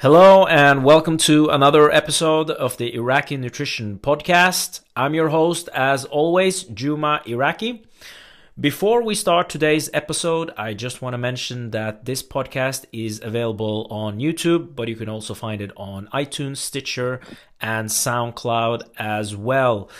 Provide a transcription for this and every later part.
Hello and welcome to another episode of the Iraki Nutrition Podcast. I'm your host, as always, Juma Iraki. Before we start today's episode, I just want to mention that this podcast is available on YouTube, but you can also find it on iTunes, Stitcher, and SoundCloud as well.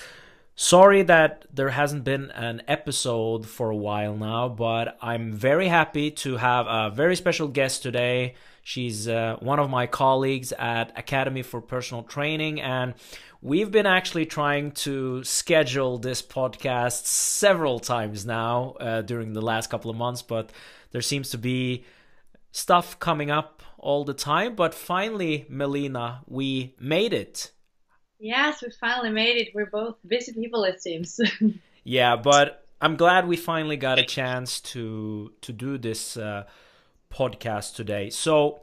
Sorry that there hasn't been an episode for a while now, but I'm very happy to have a very special guest today. She's uh, one of my colleagues at Academy for Personal Training, and we've been actually trying to schedule this podcast several times now uh, during the last couple of months, but there seems to be stuff coming up all the time. But finally, Melina, we made it. Yes, we finally made it. We're both busy people, it seems. yeah, but I'm glad we finally got a chance to to do this. Uh, podcast today. So,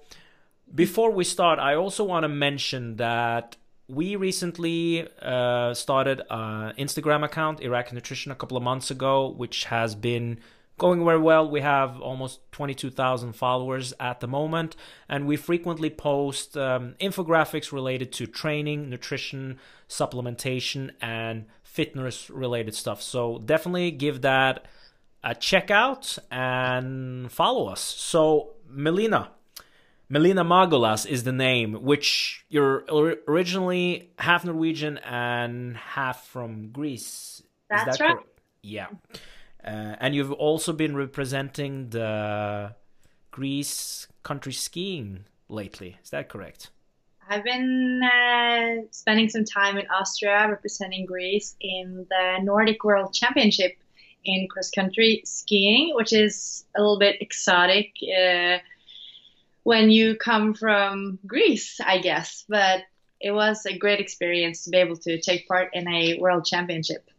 before we start, I also want to mention that we recently uh, started an Instagram account, Iraq Nutrition, a couple of months ago, which has been going very well. We have almost 22,000 followers at the moment, and we frequently post um, infographics related to training, nutrition, supplementation, and fitness related stuff. So definitely give that uh, check out and follow us. So, Melina, Melina Magolas is the name, which you're originally half Norwegian and half from Greece. That's that right. Correct? Yeah. Uh, and you've also been representing the Greece country skiing lately. Is that correct? I've been uh, spending some time in Austria representing Greece in the Nordic World Championship in cross country skiing, which is a little bit exotic uh, when you come from Greece, I guess. But it was a great experience to be able to take part in a world championship.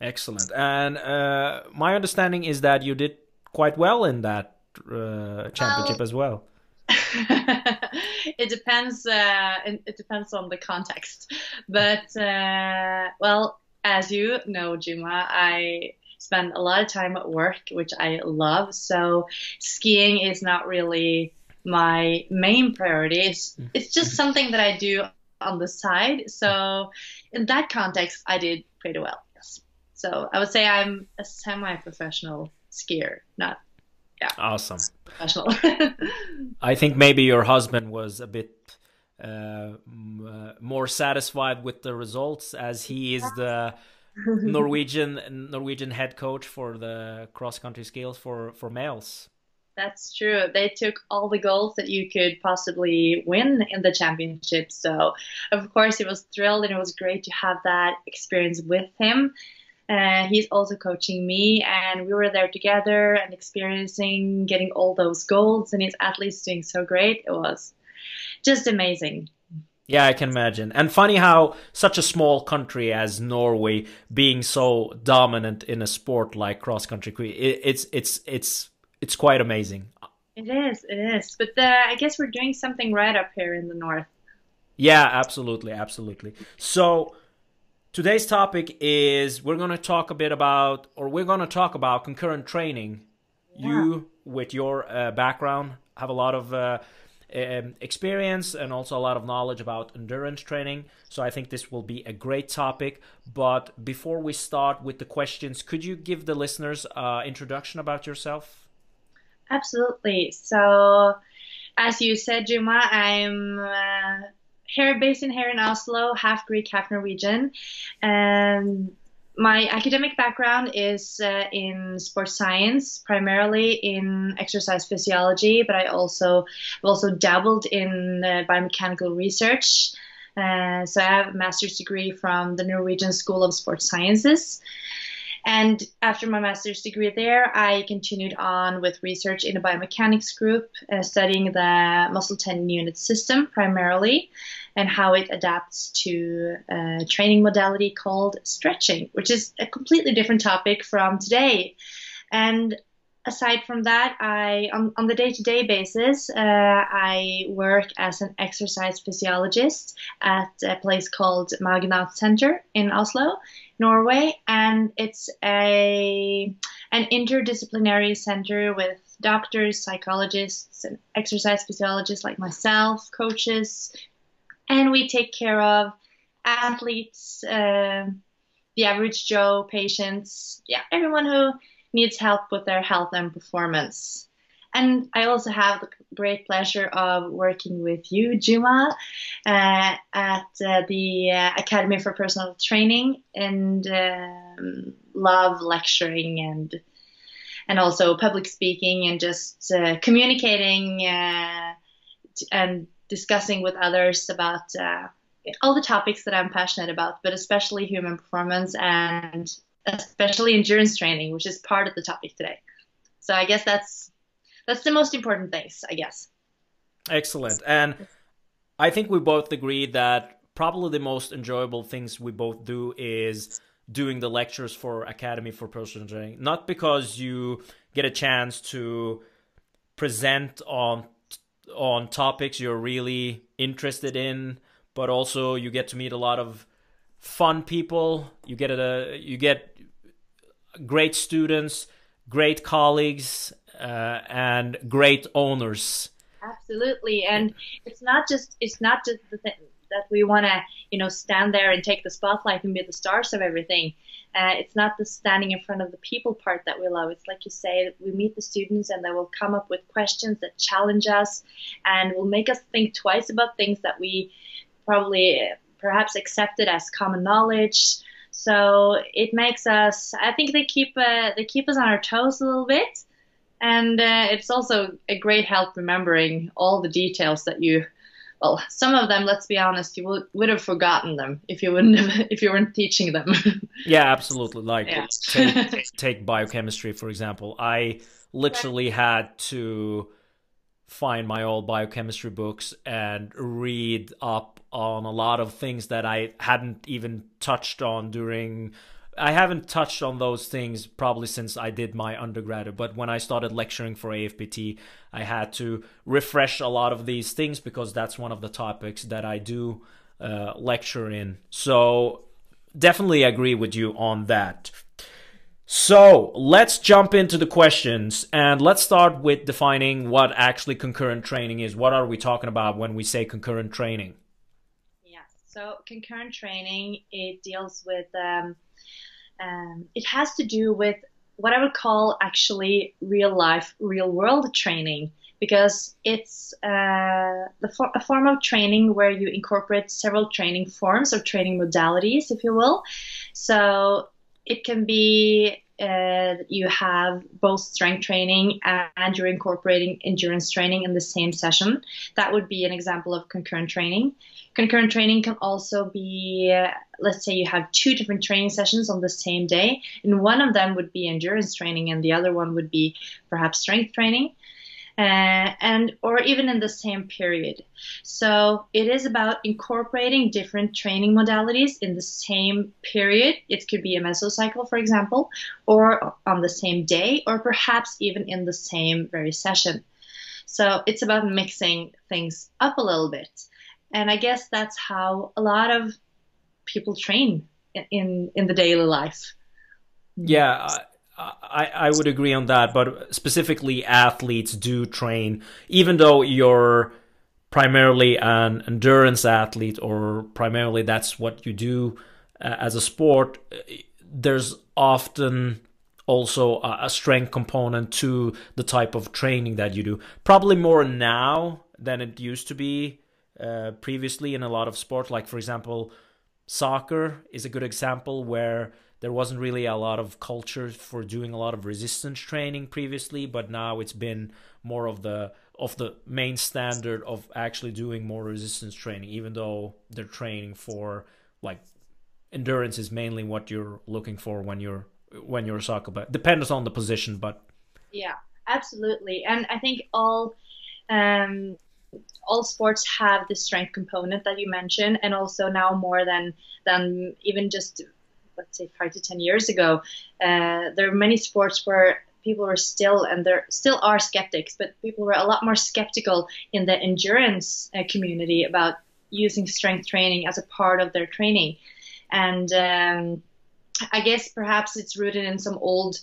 Excellent. And uh, my understanding is that you did quite well in that uh, championship well, as well. it depends. Uh, it depends on the context, but uh, well, as you know, Juma, I spend a lot of time at work, which I love. So skiing is not really my main priority. It's, mm. it's just something that I do on the side. So in that context, I did pretty well. Yes. So I would say I'm a semi-professional skier, not yeah. Awesome. Professional. I think maybe your husband was a bit uh, uh, more satisfied with the results as he is the Norwegian Norwegian head coach for the cross country skills for for males. That's true. They took all the goals that you could possibly win in the championship. So, of course, he was thrilled and it was great to have that experience with him. Uh, he's also coaching me, and we were there together and experiencing getting all those goals, and his athletes doing so great. It was just amazing. Yeah, I can imagine. And funny how such a small country as Norway being so dominant in a sport like cross country, it's it's it's it's quite amazing. It is, it is. But uh, I guess we're doing something right up here in the north. Yeah, absolutely, absolutely. So today's topic is we're going to talk a bit about, or we're going to talk about concurrent training. Yeah. You, with your uh, background, have a lot of uh, um, experience and also a lot of knowledge about endurance training. So I think this will be a great topic. But before we start with the questions, could you give the listeners uh, introduction about yourself? Absolutely. So, as you said, Juma, I'm uh, here based in here in Oslo, half Greek, half Norwegian, and my academic background is uh, in sports science, primarily in exercise physiology, but I also have also dabbled in uh, biomechanical research. Uh, so I have a master's degree from the Norwegian School of Sports Sciences. And after my master's degree there, I continued on with research in a biomechanics group, uh, studying the muscle tendon unit system primarily and how it adapts to a training modality called stretching, which is a completely different topic from today. And aside from that, I on, on the day-to-day basis, uh, I work as an exercise physiologist at a place called Magnat Center in Oslo, Norway, and it's a an interdisciplinary center with doctors, psychologists, and exercise physiologists like myself, coaches, and we take care of athletes, uh, the average Joe patients, yeah, everyone who needs help with their health and performance. And I also have the great pleasure of working with you, Juma, uh, at uh, the uh, Academy for Personal Training, and um, love lecturing and and also public speaking and just uh, communicating uh, and discussing with others about uh, all the topics that I'm passionate about, but especially human performance and especially endurance training, which is part of the topic today. So I guess that's that's the most important things, I guess. Excellent. And I think we both agree that probably the most enjoyable things we both do is doing the lectures for Academy for Personal Training. Not because you get a chance to present on on topics you're really interested in, but also you get to meet a lot of fun people. You get a you get great students, great colleagues, uh, and great owners. Absolutely, and it's not just it's not just the thing that we want to you know stand there and take the spotlight and be the stars of everything. Uh, it's not the standing in front of the people part that we love. It's like you say, we meet the students and they will come up with questions that challenge us and will make us think twice about things that we probably perhaps accepted as common knowledge. So it makes us. I think they keep uh, they keep us on our toes a little bit, and uh, it's also a great help remembering all the details that you. Well, some of them, let's be honest, you would, would have forgotten them if you wouldn't have, if you weren't teaching them. yeah, absolutely. Like yeah. take, take biochemistry for example. I literally had to find my old biochemistry books and read up on a lot of things that I hadn't even touched on during I haven't touched on those things probably since I did my undergraduate, but when I started lecturing for AFPT, I had to refresh a lot of these things because that's one of the topics that I do uh, lecture in. So definitely agree with you on that. So let's jump into the questions and let's start with defining what actually concurrent training is. What are we talking about when we say concurrent training? Yeah, so concurrent training, it deals with, um, um, it has to do with what I would call actually real life, real world training because it's uh, for, a form of training where you incorporate several training forms or training modalities, if you will. So it can be uh, you have both strength training and you're incorporating endurance training in the same session. That would be an example of concurrent training. Concurrent training can also be, uh, let's say you have two different training sessions on the same day, and one of them would be endurance training, and the other one would be perhaps strength training uh, and or even in the same period. So it is about incorporating different training modalities in the same period. It could be a mesocycle, for example, or on the same day, or perhaps even in the same very session. So it's about mixing things up a little bit. And I guess that's how a lot of people train in in the daily life. Yeah, I, I would agree on that, but specifically athletes do train, even though you're primarily an endurance athlete or primarily that's what you do uh, as a sport, there's often also a, strength component to the type of training that you do. Probably more now than it used to be uh, previously in a lot of sports. Like, for example, soccer is a good example where there wasn't really a lot of culture for doing a lot of resistance training previously, but now it's been more of the of the main standard of actually doing more resistance training, even though they're training for like endurance is mainly what you're looking for when you're when you're a soccer player. Depends on the position, but yeah, absolutely. And I think all um, all sports have the strength component that you mentioned, and also now more than than even just let's say five to ten years ago, uh, there are many sports where people were still, and there still are skeptics, but people were a lot more skeptical in the endurance uh, community about using strength training as a part of their training. And um, I guess perhaps it's rooted in some old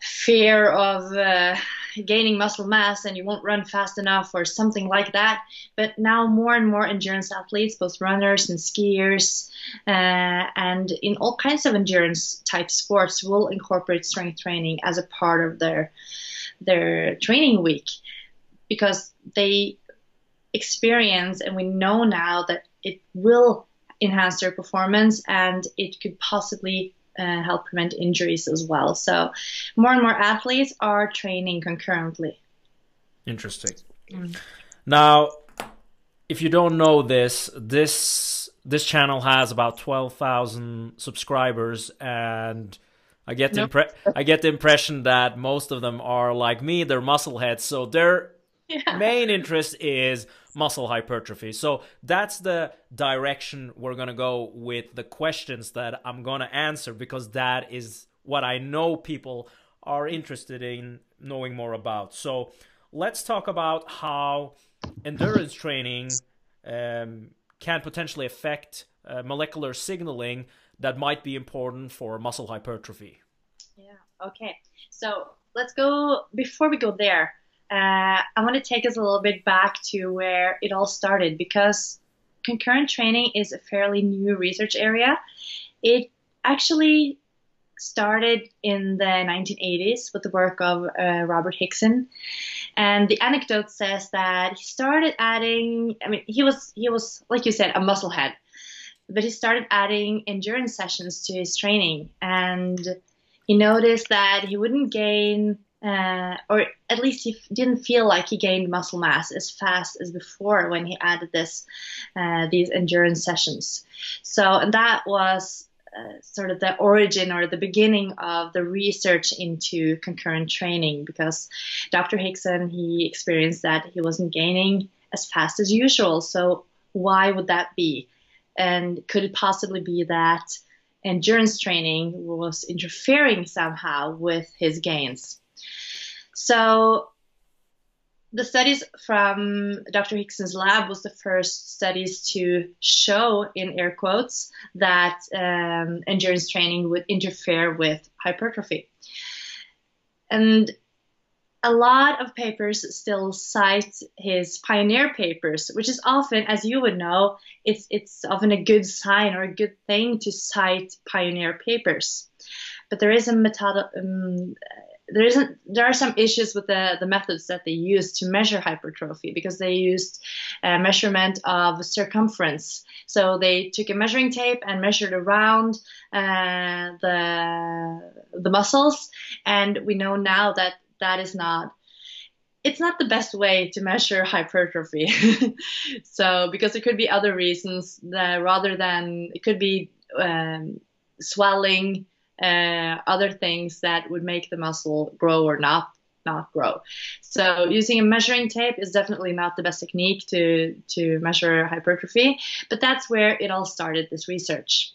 fear of uh, gaining muscle mass and you won't run fast enough or something like that. But now more and more endurance athletes, both runners and skiers, uh, and in all kinds of endurance type sports, will incorporate strength training as a part of their their training week because they experience and we know now that it will enhance their performance and it could possibly uh, help prevent injuries as well. So more and more athletes are training concurrently. Interesting. Mm. Now, if you don't know this, this this channel has about twelve thousand subscribers, and I get the nope. impre- I get the impression that most of them are like me. They're muscle heads, so their yeah. main interest is muscle hypertrophy. So that's the direction we're going to go with the questions that I'm going to answer because that is what I know people are interested in knowing more about. So let's talk about how endurance training um, can potentially affect uh, molecular signaling that might be important for muscle hypertrophy. Yeah, okay. So let's go, before we go there, uh, I want to take us a little bit back to where it all started because concurrent training is a fairly new research area. It actually started in the 1980s with the work of uh, Robert Hickson, and the anecdote says that he started adding. I mean, he was he was like you said a musclehead, but he started adding endurance sessions to his training, and he noticed that he wouldn't gain uh, or at least he didn't feel like he gained muscle mass as fast as before when he added this uh, these endurance sessions. So and that was uh, sort of the origin or the beginning of the research into concurrent training because Dr. Hickson he experienced that he wasn't gaining as fast as usual. So why would that be? And could it possibly be that endurance training was interfering somehow with his gains? So the studies from Dr. Hickson's lab was the first studies to show, in air quotes, that um, endurance training would interfere with hypertrophy. And a lot of papers still cite his pioneer papers, which is often, as you would know, it's it's often a good sign or a good thing to cite pioneer papers. But there is a method, um, there isn't there are some issues with the, the methods that they used to measure hypertrophy because they used a measurement of circumference. So they took a measuring tape and measured around uh, the the muscles. And we know now that that is not it's not the best way to measure hypertrophy. So because there could be other reasons that rather than it could be um, swelling uh, other things that would make the muscle grow or not not grow. So using a measuring tape is definitely not the best technique to to measure hypertrophy, but that's where it all started. This research.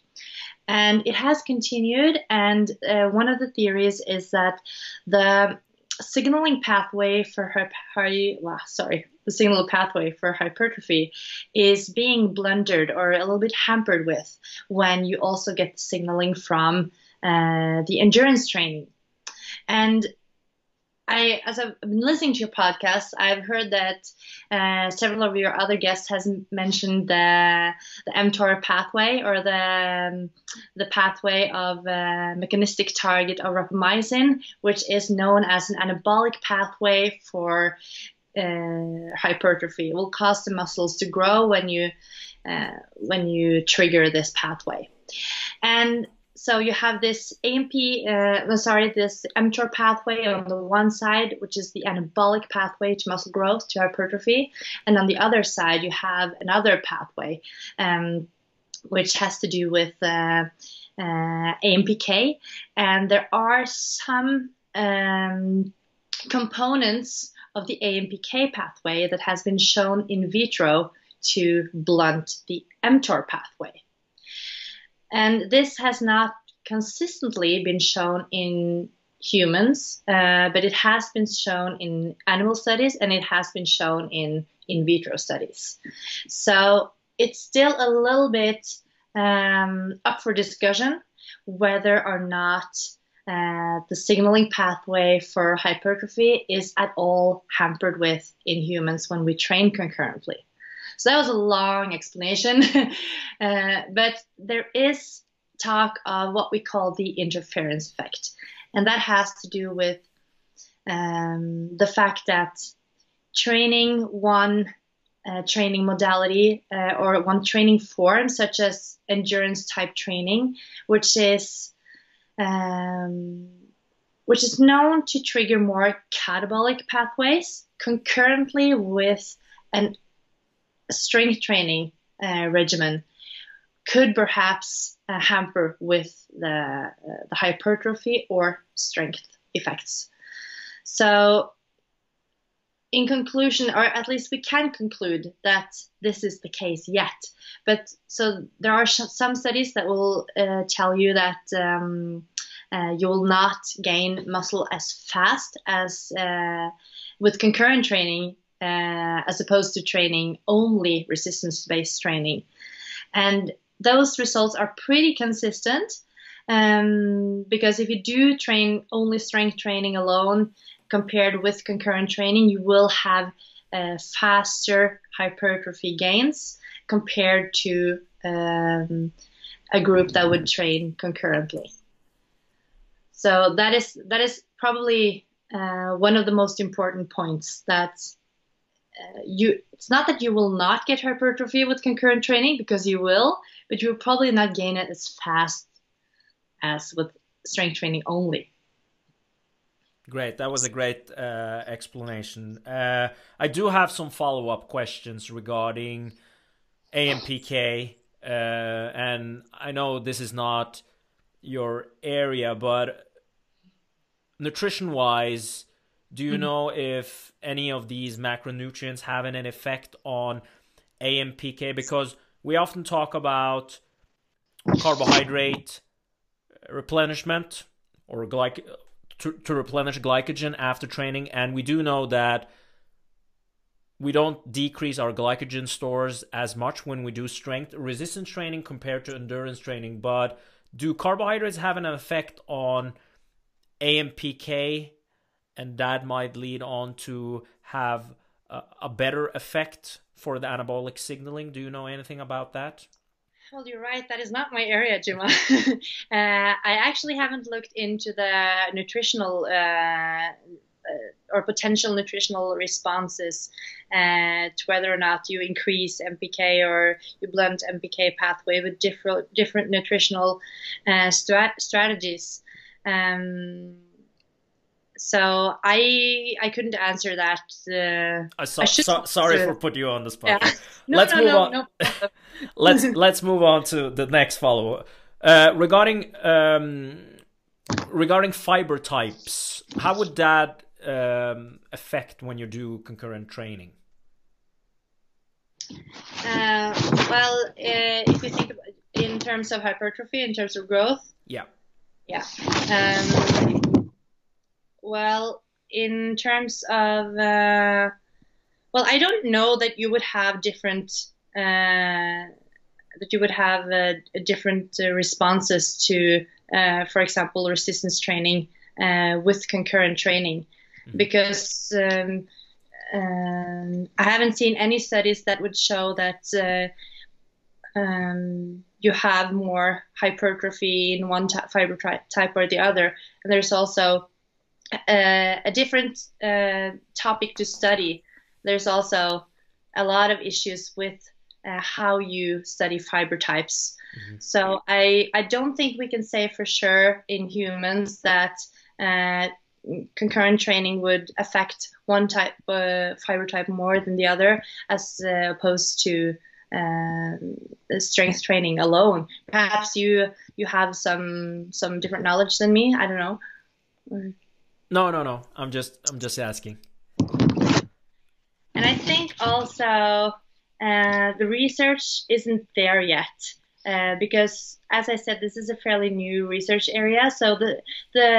And it has continued, and uh, one of the theories is that the signaling pathway for well, sorry, the signal pathway for hypertrophy is being blundered or a little bit hampered with when you also get the signaling from uh, the endurance training. And I, as I've been listening to your podcast, I've heard that uh, several of your other guests has mentioned the the mTOR pathway or the um, the pathway of uh, mechanistic target of rapamycin, which is known as an anabolic pathway for uh, hypertrophy. It will cause the muscles to grow when you uh, when you trigger this pathway, and so you have this AMP, uh, sorry, this mTOR pathway on the one side, which is the anabolic pathway to muscle growth, to hypertrophy, and on the other side you have another pathway, um, which has to do with uh, uh, AMPK, and there are some um, components of the AMPK pathway that has been shown in vitro to blunt the mTOR pathway. And this has not consistently been shown in humans, uh, but it has been shown in animal studies and it has been shown in in vitro studies. So it's still a little bit um, up for discussion whether or not uh, the signaling pathway for hypertrophy is at all hampered with in humans when we train concurrently. So that was a long explanation, uh, but there is talk of what we call the interference effect, and that has to do with um, the fact that training one uh, training modality uh, or one training form, such as endurance type training, which is um, which is known to trigger more catabolic pathways concurrently with an strength training uh, regimen could perhaps uh, hamper with the, uh, the hypertrophy or strength effects. So, in conclusion, or at least we can conclude that this is the case yet. But so there are some studies that will uh, tell you that um, uh, you will not gain muscle as fast as uh, with concurrent training uh, as opposed to training only resistance based training. And those results are pretty consistent um, because if you do train only strength training alone compared with concurrent training, you will have uh, faster hypertrophy gains compared to um, a group that would train concurrently. So that is that is probably uh, one of the most important points that uh, you it's not that you will not get hypertrophy with concurrent training because you will but you will probably not gain it as fast as with strength training only. Great. That was a great uh, explanation. Uh, i do have some follow-up questions regarding ampk uh, and i know this is not your area but nutrition wise do you mm-hmm. know if any of these macronutrients have an effect on AMPK? Because we often talk about carbohydrate replenishment or glyc to, to replenish glycogen after training, and we do know that we don't decrease our glycogen stores as much when we do strength resistance training compared to endurance training. But do carbohydrates have an effect on AMPK and that might lead on to have a, a better effect for the anabolic signaling. Do you know anything about that? Well, you're right. That is not my area, Juma. uh, I actually haven't looked into the nutritional uh, uh, or potential nutritional responses uh, to whether or not you increase MPK or you blunt MPK pathway with different different nutritional uh, strat- strategies. Um, so I I couldn't answer that. Uh, I so, so, sorry for putting you on the spot. Yeah. No, let's no, move no, on. Let's let's move on to the next follow uh, regarding um, regarding fiber types. How would that um, affect when you do concurrent training? Uh, well, uh, if you think about, in terms of hypertrophy, in terms of growth, yeah, yeah. Um, well, in terms of, uh, well, I don't know that you would have different, uh, that you would have uh, different uh, responses to, uh, for example, resistance training uh, with concurrent training, mm-hmm. because um, um, I haven't seen any studies that would show that. Um, you have more hypertrophy in one fiber type or the other. And there's also uh, a different uh, topic to study. There's also a lot of issues with uh, how you study fiber types. Mm-hmm. So I, I don't think we can say for sure in humans that uh, concurrent training would affect one type uh, fiber type more than the other, as uh, opposed to strength training alone. Perhaps you you have some some different knowledge than me. I don't know. No, no, no. I'm just I'm just asking. And I think also uh, the research isn't there yet uh, because, as I said, this is a fairly new research area. So the the,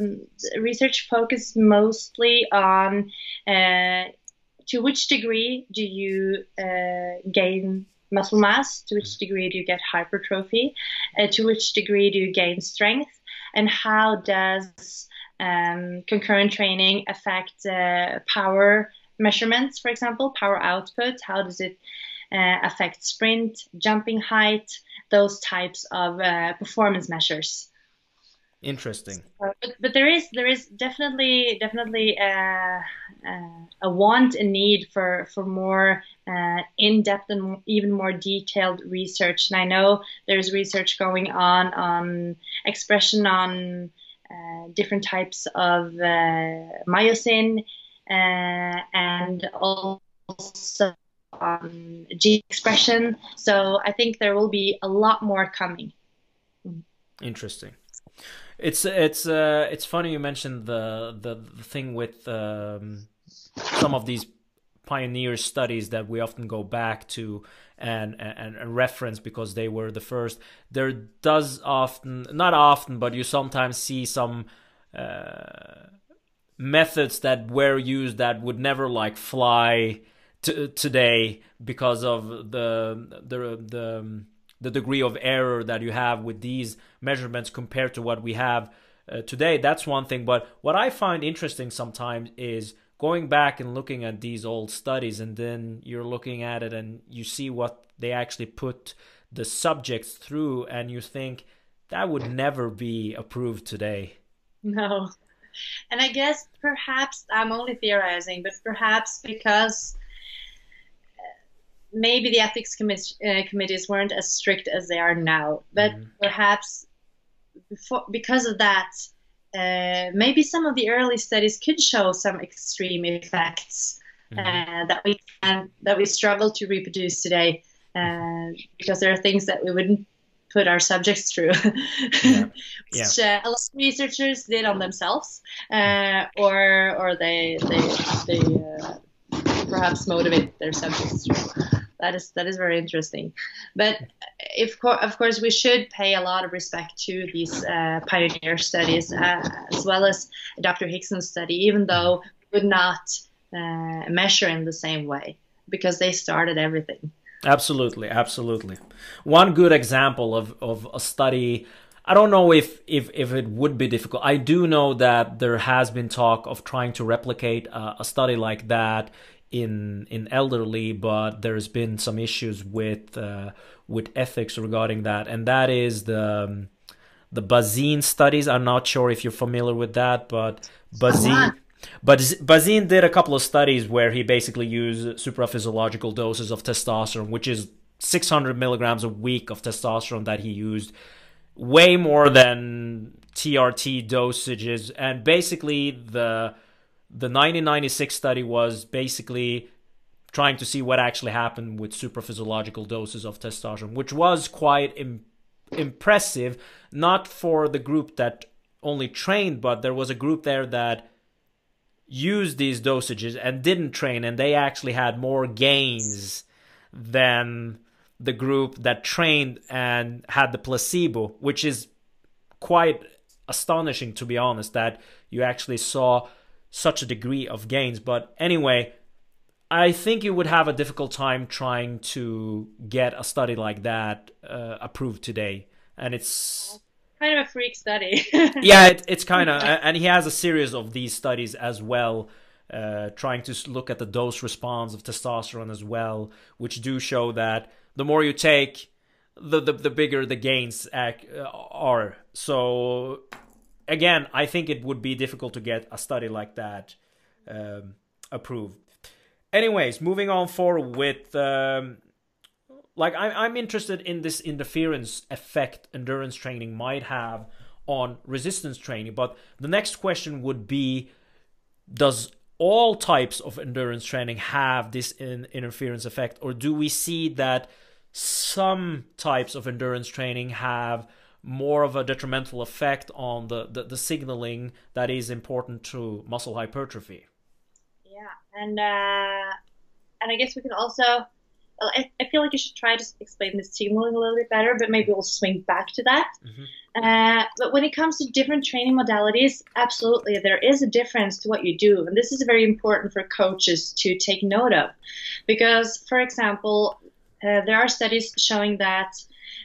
um, research focused mostly on uh, to which degree do you uh, gain muscle mass, to which degree do you get hypertrophy, uh, to which degree do you gain strength, and how does um, concurrent training affect uh, power measurements, for example, power output? How does it uh, affect sprint, jumping height, those types of uh, performance measures? Interesting. but, but there is there is definitely definitely a, uh, uh, a want and need for for more uh, in depth and even more detailed research. And I know there's research going on on expression on different types of uh, myosin uh, and also on gene expression. So I think there will be a lot more coming. Interesting. It's it's uh, it's funny you mentioned the the, the thing with um, some of these pioneer studies that we often go back to and, and, and reference because they were the first. There does often, not often, but you sometimes see some uh, methods that were used that would never like fly t- today because of the the the the degree of error that you have with these measurements compared to what we have uh, today. That's one thing. But what I find interesting sometimes is going back and looking at these old studies, and then you're looking at it and you see what they actually put the subjects through, and you think that would never be approved today. No. And I guess perhaps I'm only theorizing, but perhaps because maybe the ethics uh, committees weren't as strict as they are now, but mm-hmm. perhaps before, because of that, uh, maybe some of the early studies could show some extreme effects mm-hmm. uh, that we can, that we struggle to reproduce today, uh, because there are things that we wouldn't put our subjects through, yeah. which yeah. Uh, a lot of researchers did on themselves, uh, or or they they they perhaps motivate their subjects through that is that is very interesting. But if of course we should pay a lot of respect to these uh, pioneer studies uh, as well as Dr. Hickson's study, even though we would not uh, measure in the same way because they started everything. Absolutely, absolutely. One good example of, of a study. I don't know if, if, if it would be difficult. I do know that there has been talk of trying to replicate a, a study like that in in elderly, but there's been some issues with uh, with ethics regarding that, and that is the um, the Bhasin studies. I'm not sure if you're familiar with that, but Bhasin. But Bhasin did a couple of studies where he basically used supraphysiological doses of testosterone, which is 600 milligrams a week of testosterone that he used, way more than TRT dosages, and basically the the 1996 study was basically trying to see what actually happened with supraphysiological doses of testosterone, which was quite Im- impressive, not for the group that only trained, but there was a group there that used these dosages and didn't train, and they actually had more gains than the group that trained and had the placebo, which is quite astonishing to be honest, that you actually saw such a degree of gains. But anyway, I think you would have a difficult time trying to get a study like that uh, approved today. And it's kind of a freak study. yeah, it, it's kind of, and he has a series of these studies as well. Uh, trying to look at the dose response of testosterone as well, which do show that the more you take, the the, the bigger the gains are. So again, I think it would be difficult to get a study like that um, approved. Anyways, moving on forward with um, like I'm I'm interested in this interference effect endurance training might have on resistance training. But the next question would be, does all types of endurance training have this in interference effect, or do we see that some types of endurance training have more of a detrimental effect on the, the, the signaling that is important to muscle hypertrophy. Yeah, and uh, and I guess we can also I, I feel like I should try to explain this signaling a little bit better, but maybe we'll swing back to that. Mm-hmm. Uh, but when it comes to different training modalities, absolutely, there is a difference to what you do. And this is very important for coaches to take note of. Because, for example, uh, there are studies showing that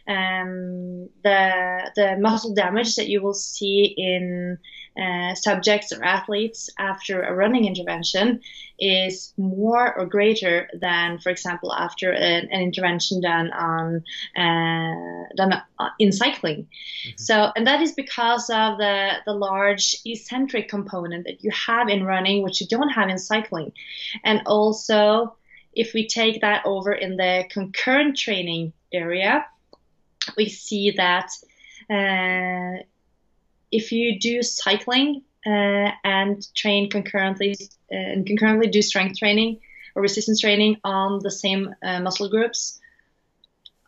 um, the the muscle damage that you will see in uh, subjects or athletes after a running intervention is more or greater than, for example, after an, an intervention done on uh, done uh, in cycling. Mm-hmm. So, and that is because of the the large eccentric component that you have in running, which you don't have in cycling, and also if we take that over in the concurrent training area, we see that uh, if you do cycling uh, and train concurrently uh, and concurrently do strength training or resistance training on the same uh, muscle groups,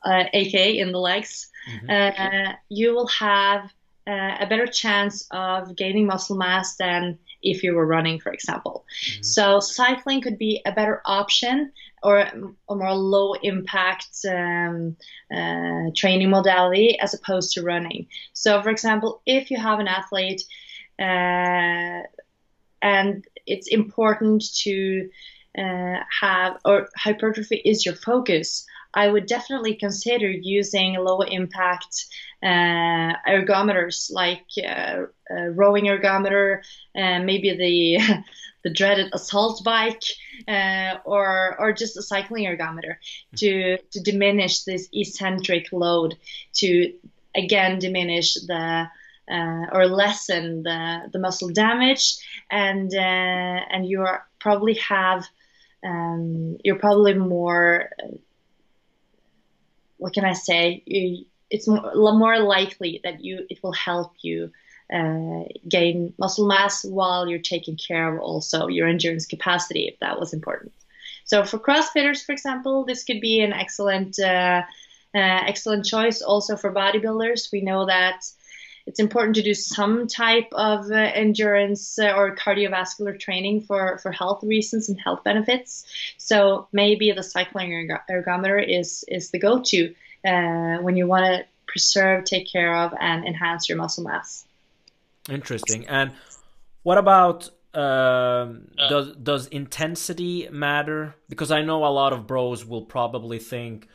aka uh, in the legs, mm-hmm. Uh, you will have a better chance of gaining muscle mass than if you were running, for example. Mm-hmm. So cycling could be a better option or a more low impact um, uh, training modality as opposed to running. So, for example, if you have an athlete uh, and it's important to uh, have or hypertrophy is your focus, I would definitely consider using low impact uh, ergometers like uh, uh, rowing ergometer, and maybe the the dreaded assault bike, uh, or or just a cycling ergometer to to diminish this eccentric load to again diminish the uh, or lessen the, the muscle damage. And uh, and you are probably have um, you're probably more what can I say you, it's more, more likely that you it will help you uh, gain muscle mass while you're taking care of also your endurance capacity if that was important. So for CrossFitters, for example, this could be an excellent uh, uh, excellent choice. Also for bodybuilders, we know that it's important to do some type of uh, endurance uh, or cardiovascular training for, for health reasons and health benefits. So maybe the cycling ergometer is is the go-to uh, when you want to preserve, take care of, and enhance your muscle mass. Interesting. And what about um, does does intensity matter? Because I know a lot of bros will probably think,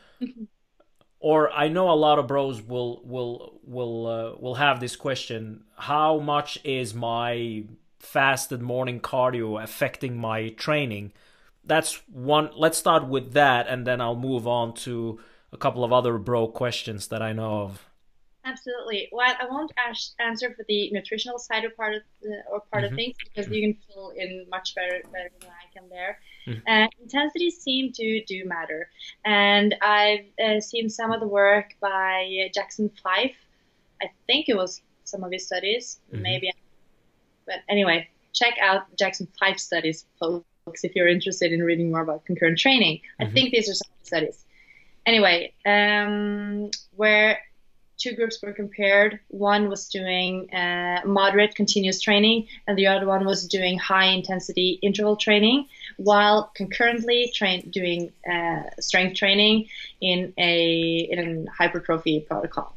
or I know a lot of bros will will will uh, will have this question: How much is my fasted morning cardio affecting my training? That's one. Let's start with that, and then I'll move on to a couple of other bro questions that I know of. Absolutely. Well, I won't ask, answer for the nutritional side of part of the, or part mm-hmm. of things because you can fill in much better better than I can there. Mm-hmm. Uh, intensities seem to do matter, and I've uh, seen some of the work by Jackson Fyfe. I think it was some of his studies, mm-hmm. maybe. But anyway, check out Jackson Fyfe studies, folks, if you're interested in reading more about concurrent training. I mm-hmm. think these are some of the studies anyway, um, where two groups were compared. One was doing uh, moderate continuous training, and the other one was doing high intensity interval training, while concurrently doing uh, strength training in a in a hypertrophy protocol.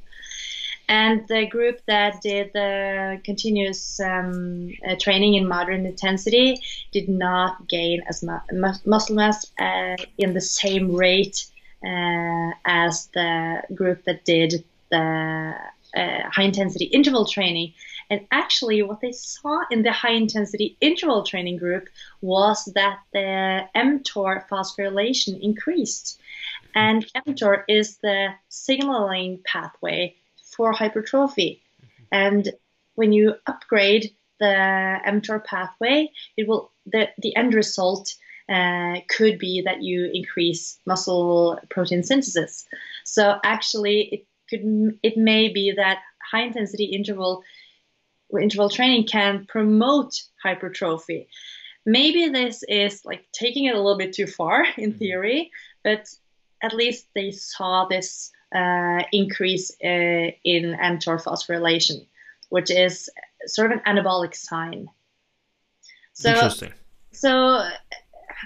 And the group that did the continuous um, uh, training in moderate intensity did not gain as much muscle mass uh, in the same rate uh, as the group that did the uh, high intensity interval training. And actually, what they saw in the high intensity interval training group was that the mTOR phosphorylation increased. And mTOR is the signaling pathway for hypertrophy. And when you upgrade the mTOR pathway, it will the, the end result uh, could be that you increase muscle protein synthesis. So actually, it could it may be that high intensity interval interval training can promote hypertrophy. Maybe this is like taking it a little bit too far in mm-hmm. theory, but at least they saw this uh, increase uh, in mTOR phosphorylation, which is sort of an anabolic sign. So, Interesting. So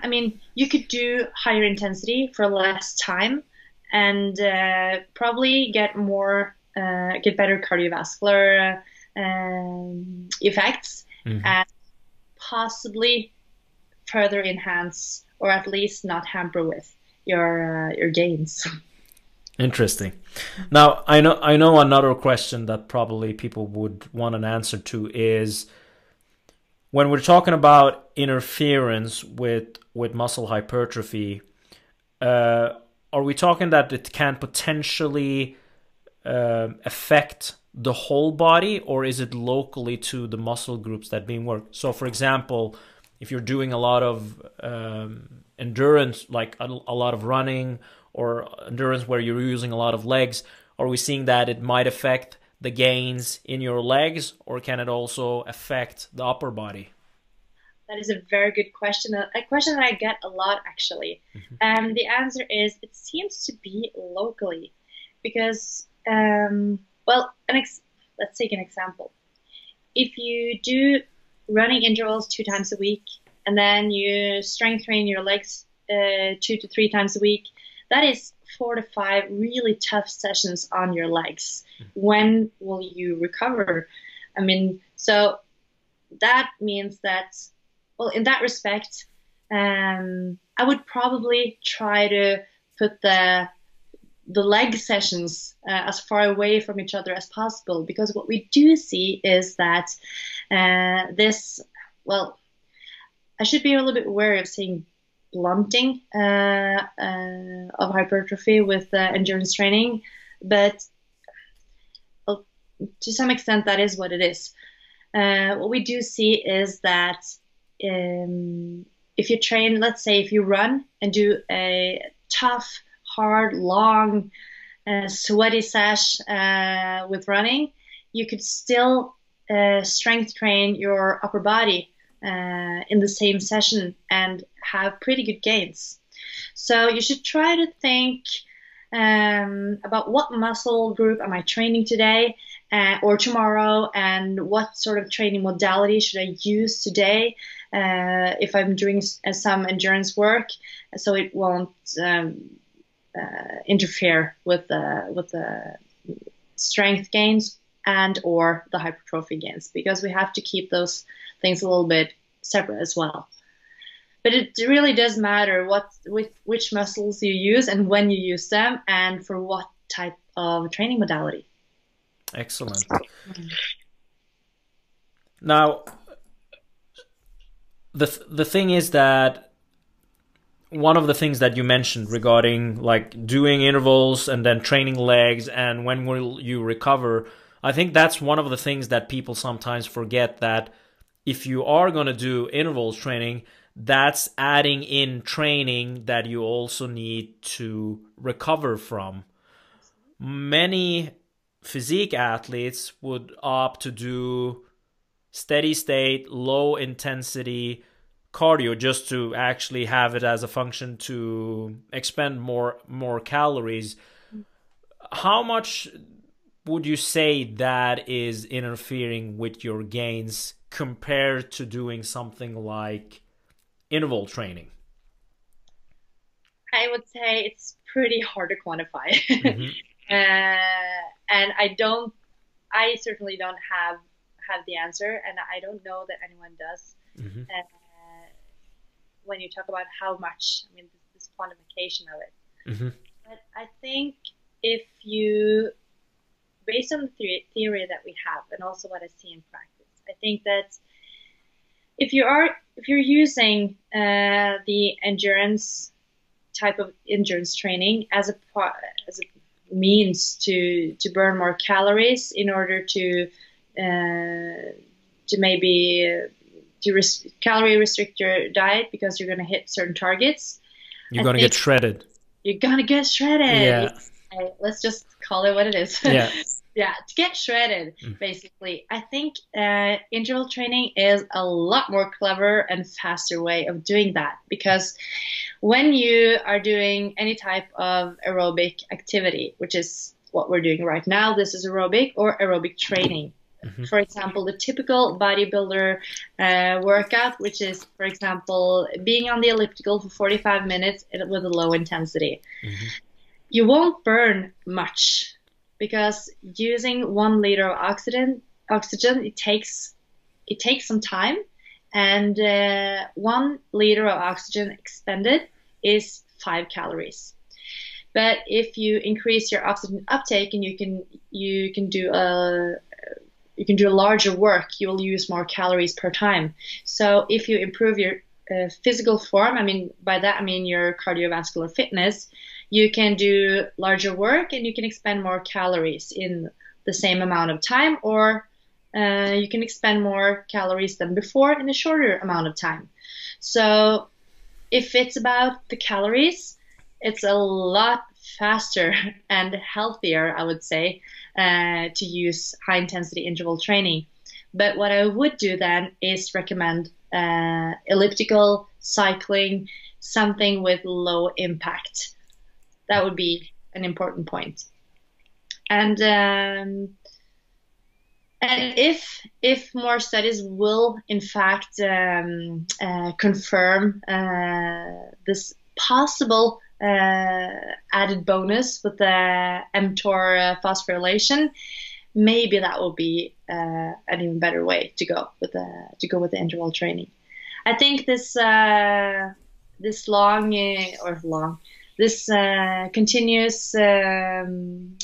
I mean, you could do higher intensity for less time and uh, probably get more, uh, get better cardiovascular um, effects mm-hmm. and possibly further enhance or at least not hamper with your uh, your gains. Interesting. Now I know I know another question that probably people would want an answer to is when we're talking about interference with with muscle hypertrophy, uh, are we talking that it can potentially uh, affect the whole body, or is it locally to the muscle groups that being worked? So, for example, if you're doing a lot of um, endurance, like a, a lot of running or endurance where you're using a lot of legs, are we seeing that it might affect the gains in your legs, or can it also affect the upper body? That is a very good question. A question that I get a lot actually. Mm-hmm. Um, the answer is it seems to be locally, because um, well, ex- let's take an example. If you do running intervals two times a week, and then you strength train your legs uh, two to three times a week, that is four to five really tough sessions on your legs. When will you recover? I mean, so that means that, well, in that respect, um, I would probably try to put the the leg sessions uh, as far away from each other as possible because what we do see is that uh, this well i should be a little bit wary of saying blunting uh, uh of hypertrophy with uh, endurance training but to some extent that is what it is. Uh, what we do see is that um, if you train let's say if you run and do a tough hard, long, uh, sweaty sesh uh, with running, you could still uh, strength train your upper body uh, in the same session and have pretty good gains. So you should try to think um, about what muscle group am I training today uh, or tomorrow, and what sort of training modality should I use today uh, if I'm doing some endurance work, so it won't um, uh, interfere with the with the strength gains and or the hypertrophy gains because we have to keep those things a little bit separate as well. But it really does matter what with which muscles you use and when you use them and for what type of training modality. Excellent. Now, the the thing is that one of the things that you mentioned regarding like doing intervals and then training legs and when will you recover i think that's one of the things that people sometimes forget that if you are going to do intervals training that's adding in training that you also need to recover from. Many physique athletes would opt to do steady state low intensity cardio just to actually have it as a function to expend more more calories. How much would you say that is interfering with your gains compared to doing something like interval training? I would say it's pretty hard to quantify. Mm-hmm. uh, and i don't i certainly don't have have the answer and i don't know that anyone does mm-hmm. uh, when you talk about how much, I mean, this, this quantification of it. Mm-hmm. But I think if you, based on the theory, theory that we have and also what I see in practice, I think that if you are if you're using uh, the endurance type of endurance training as a as a means to to burn more calories in order to to maybe to res- calorie restrict your diet because you're going to hit certain targets. You're going to get shredded. You're going to get shredded. Yeah. Let's just call it what it is. Yeah. yeah, to get shredded, mm. basically. I think uh, interval training is a lot more clever and faster way of doing that because when you are doing any type of aerobic activity, which is what we're doing right now, this is aerobic or aerobic training Mm-hmm. For example, the typical bodybuilder uh, workout, which is, for example, being on the elliptical for 45 minutes with a low intensity. Mm-hmm. You won't burn much because using one liter of oxygen, oxygen it takes it takes some time, and uh, one liter of oxygen expended is five calories. But if you increase your oxygen uptake and you can you can do a you can do a larger work, you will use more calories per time. So if you improve your uh, physical form, I mean by that I mean your cardiovascular fitness, you can do larger work and you can expend more calories in the same amount of time, or uh, you can expend more calories than before in a shorter amount of time. So if it's about the calories, it's a lot faster and healthier, I would say, uh, to use high intensity interval training. But what I would do then is recommend uh, elliptical cycling, something with low impact. That would be an important point. And um, and if if more studies will in fact um, uh, confirm uh, this possible added bonus with the mTOR uh, phosphorylation, maybe that will be uh, an even better way to go with the to go with the interval training. I think this uh, this long or long this continuous um,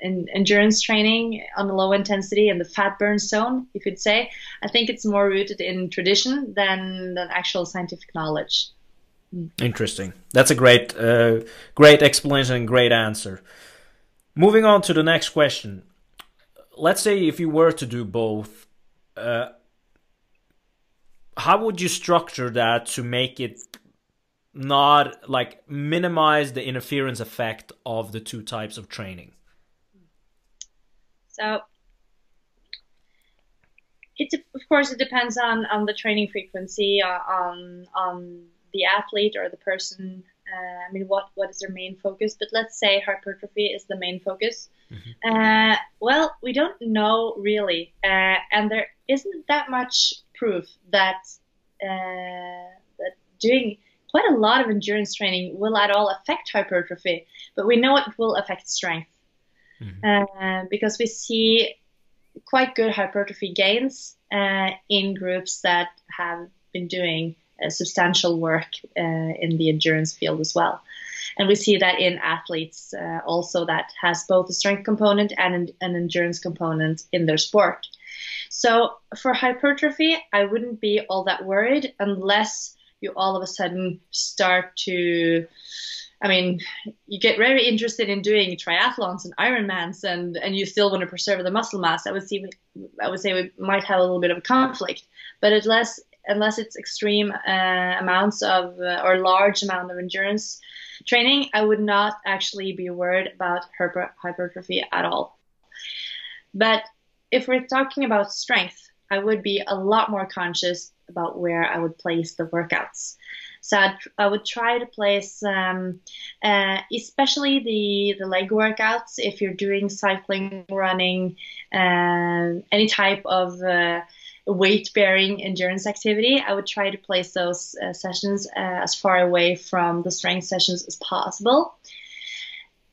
endurance training on a low intensity in the fat burn zone, you could say. I think it's more rooted in tradition than than actual scientific knowledge. Hmm. Interesting. That's a great, uh, great explanation, and great answer. Moving on to the next question. Let's say if you were to do both, uh, how would you structure that to make it not like minimize the interference effect of the two types of training? So it of course it depends on on the training frequency uh, on on the athlete or the person. Uh, I mean, what what is their main focus? But let's say hypertrophy is the main focus. Mm-hmm. Uh, well, we don't know really, uh, and there isn't that much proof that uh, that doing quite a lot of endurance training will at all affect hypertrophy. But we know it will affect strength mm-hmm. uh, because we see quite good hypertrophy gains uh, in groups that have been doing substantial work uh, in the endurance field as well. And we see that in athletes uh, also that has both a strength component and an endurance component in their sport. So for hypertrophy, I wouldn't be all that worried unless you all of a sudden start to I mean, you get very interested in doing triathlons and Ironmans, and and you still want to preserve the muscle mass. I would see, I would say we might have a little bit of a conflict, but unless unless it's extreme uh, amounts of uh, or large amount of endurance training, I would not actually be worried about hyper- hypertrophy at all. But if we're talking about strength, I would be a lot more conscious about where I would place the workouts. So I'd, I would try to place, um, uh, especially the the leg workouts. If you're doing cycling, running, uh, any type of uh, weight bearing endurance activity, I would try to place those uh, sessions uh, as far away from the strength sessions as possible.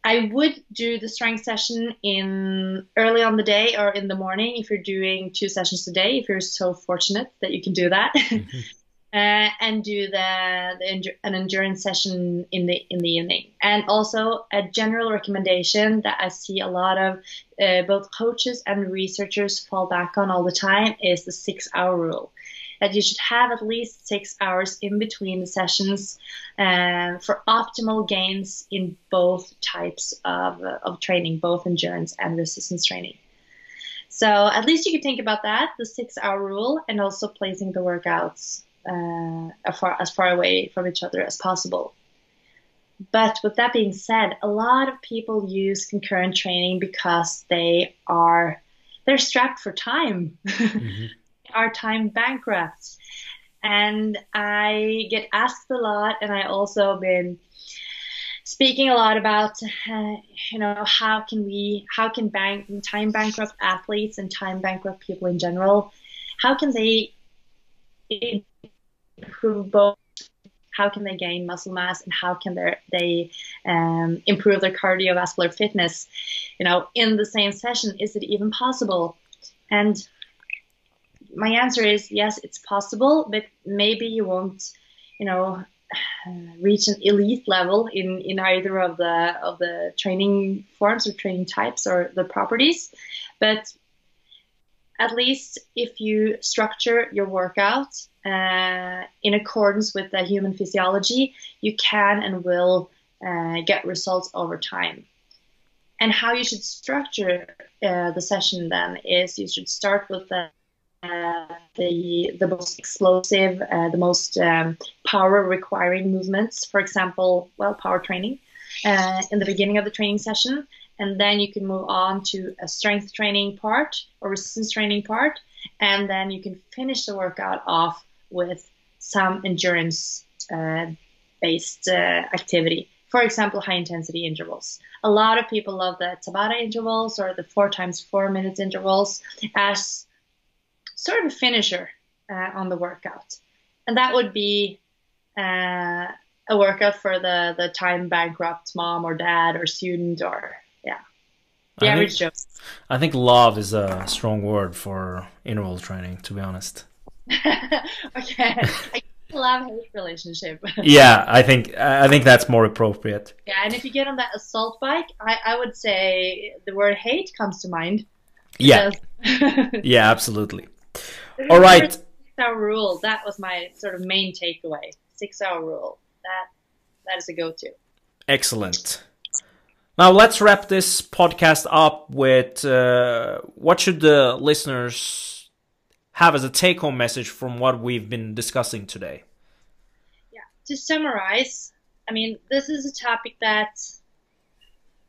I would do the strength session in early on the day or in the morning if you're doing two sessions a day, if you're so fortunate that you can do that. Uh, and do the, the an endurance session in the in the evening. And also a general recommendation that I see a lot of uh, both coaches and researchers fall back on all the time is the six hour rule. That you should have at least six hours in between the sessions uh, for optimal gains in both types of, of training, both endurance and resistance training. So at least you can think about that, the six hour rule, and also placing the workouts uh, as, far, as far away from each other as possible. But with that being said, a lot of people use concurrent training because they are they're strapped for time, mm-hmm. are time bankrupt. And I get asked a lot, and I also been speaking a lot about uh, you know how can we how can bank time bankrupt athletes and time bankrupt people in general how can they improve both how can they gain muscle mass and how can they um, improve their cardiovascular fitness you know in the same session is it even possible? And my answer is yes it's possible but maybe you won't you know reach an elite level in, in either of the of the training forms or training types or the properties but at least if you structure your workout uh, in accordance with the human physiology, you can and will uh, get results over time. And how you should structure uh, the session then is you should start with the uh, the the most explosive, uh, the most um, power requiring movements. For example, well, power training uh, in the beginning of the training session, and then you can move on to a strength training part or resistance training part, and then you can finish the workout off with some endurance uh, based uh, activity. For example, high intensity intervals. A lot of people love the Tabata intervals or the four times four minutes intervals as sort of a finisher uh, on the workout. And that would be uh, a workout for the, the time bankrupt mom or dad or student or, the I average think, Joe. I think love is a strong word for interval training, to be honest. okay. I love hate relationship. yeah, I think I think that's more appropriate. Yeah, and if you get on that assault bike, I, I would say the word hate comes to mind. Yeah, yeah, absolutely. All right. Six hour rule. That was my sort of main takeaway. Six hour rule. That that is a go to. Excellent. Now let's wrap this podcast up with uh, what should the listeners have as a take-home message from what we've been discussing today. Yeah. To summarize, I mean, this is a topic that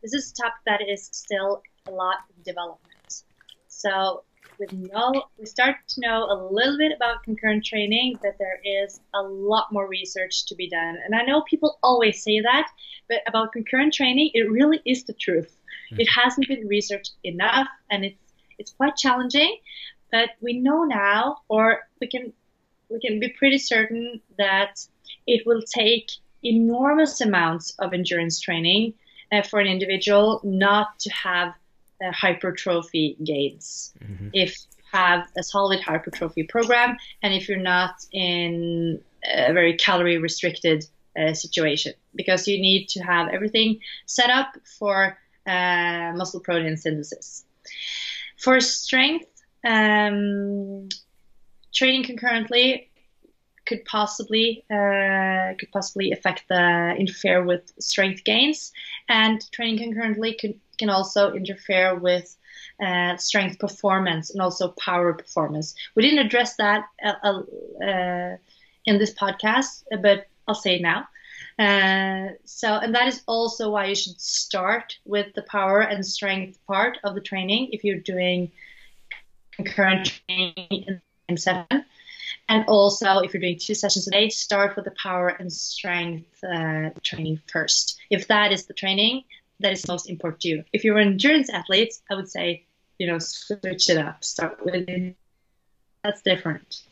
this is a topic that is still a lot in development. So we know we start to know a little bit about concurrent training, but there is a lot more research to be done. And I know people always say that, but about concurrent training, it really is the truth. It hasn't been researched enough, and it's it's quite challenging. But we know now, or we can we can be pretty certain that it will take enormous amounts of endurance training uh, for an individual not to have hypertrophy gains. If you have a solid hypertrophy program and if you're not in a very calorie restricted uh, situation, because you need to have everything set up for uh, muscle protein synthesis. For strength, um, training concurrently could possibly uh, could possibly affect the interfere with strength gains, and training concurrently could, can also interfere with uh, strength performance and also power performance. We didn't address that uh, uh, in this podcast, but I'll say it now. Uh, so, and that is also why you should start with the power and strength part of the training if you're doing concurrent training in the same session. And also, if you're doing two sessions a day, start with the power and strength uh, training first. If that is the training that is most important to you. If you're an endurance athlete, I would say, you know, switch it up. Start with it. That's different.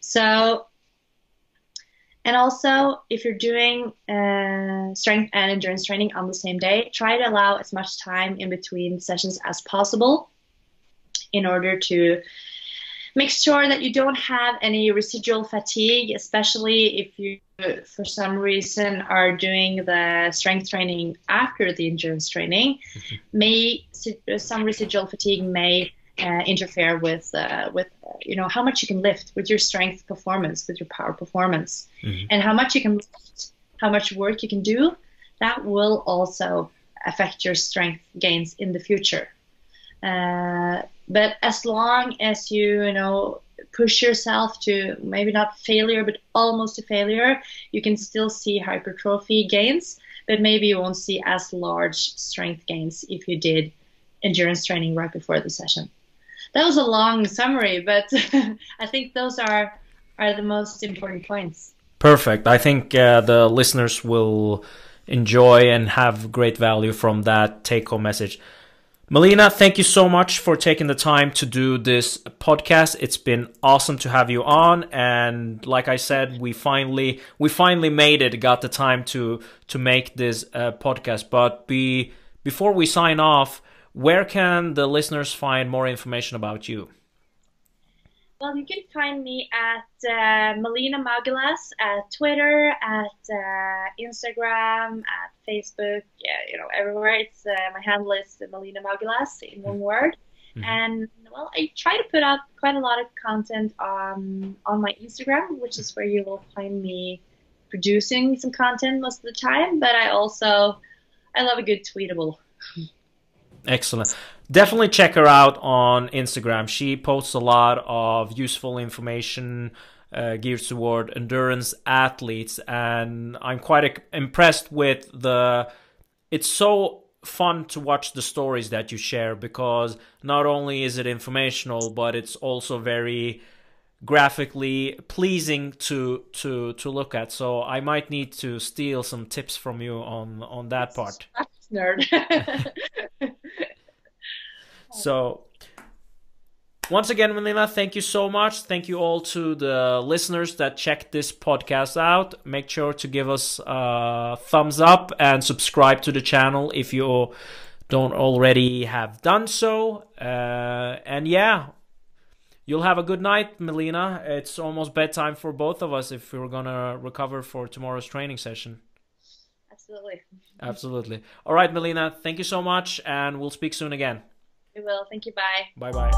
So, and also, if you're doing uh, strength and endurance training on the same day, try to allow as much time in between sessions as possible in order to make sure that you don't have any residual fatigue, especially if you, for some reason, are doing the strength training after the endurance training. May some residual fatigue may uh, interfere with uh, with you know how much you can lift with your strength performance, with your power performance, and how much you can lift, how much work you can do. That will also affect your strength gains in the future. Uh, but as long as you you know push yourself to maybe not failure but almost to failure you can still see hypertrophy gains but maybe you won't see as large strength gains if you did endurance training right before the session that was a long summary but i think those are are the most important points Perfect. I think uh, the listeners will enjoy and have great value from that take home message. Melina, thank you so much for taking the time to do this podcast. It's been awesome to have you on, and like I said, we finally we finally made it. Got the time to to make this uh, podcast. But be before we sign off, where can the listeners find more information about you? Well, you can find me at uh, Melina Maugelas at Twitter, at uh, Instagram, at Facebook, yeah, you know, everywhere. It's uh, my handle is Melina Maugelas in one word. Mm-hmm. And well, I try to put out quite a lot of content on on my Instagram, which is where you will find me producing some content most of the time. But I also I love a good tweetable. Excellent definitely check her out on Instagram. She posts a lot of useful information uh, geared toward endurance athletes, and I'm quite impressed with the. It's so fun to watch the stories that you share because not only is it informational, but it's also very graphically pleasing to to to look at. So I might need to steal some tips from you on on that part. Nerd. So, once again, Melina, thank you so much. Thank you all to the listeners that checked this podcast out. Make sure to give us a thumbs up and subscribe to the channel if you don't already have done so. Uh, and yeah, you'll have a good night, Melina. It's almost bedtime for both of us if we're gonna recover for tomorrow's training session. Absolutely. Absolutely. All right, Melina, thank you so much, and we'll speak soon again. We will. Thank you. Bye. Bye bye.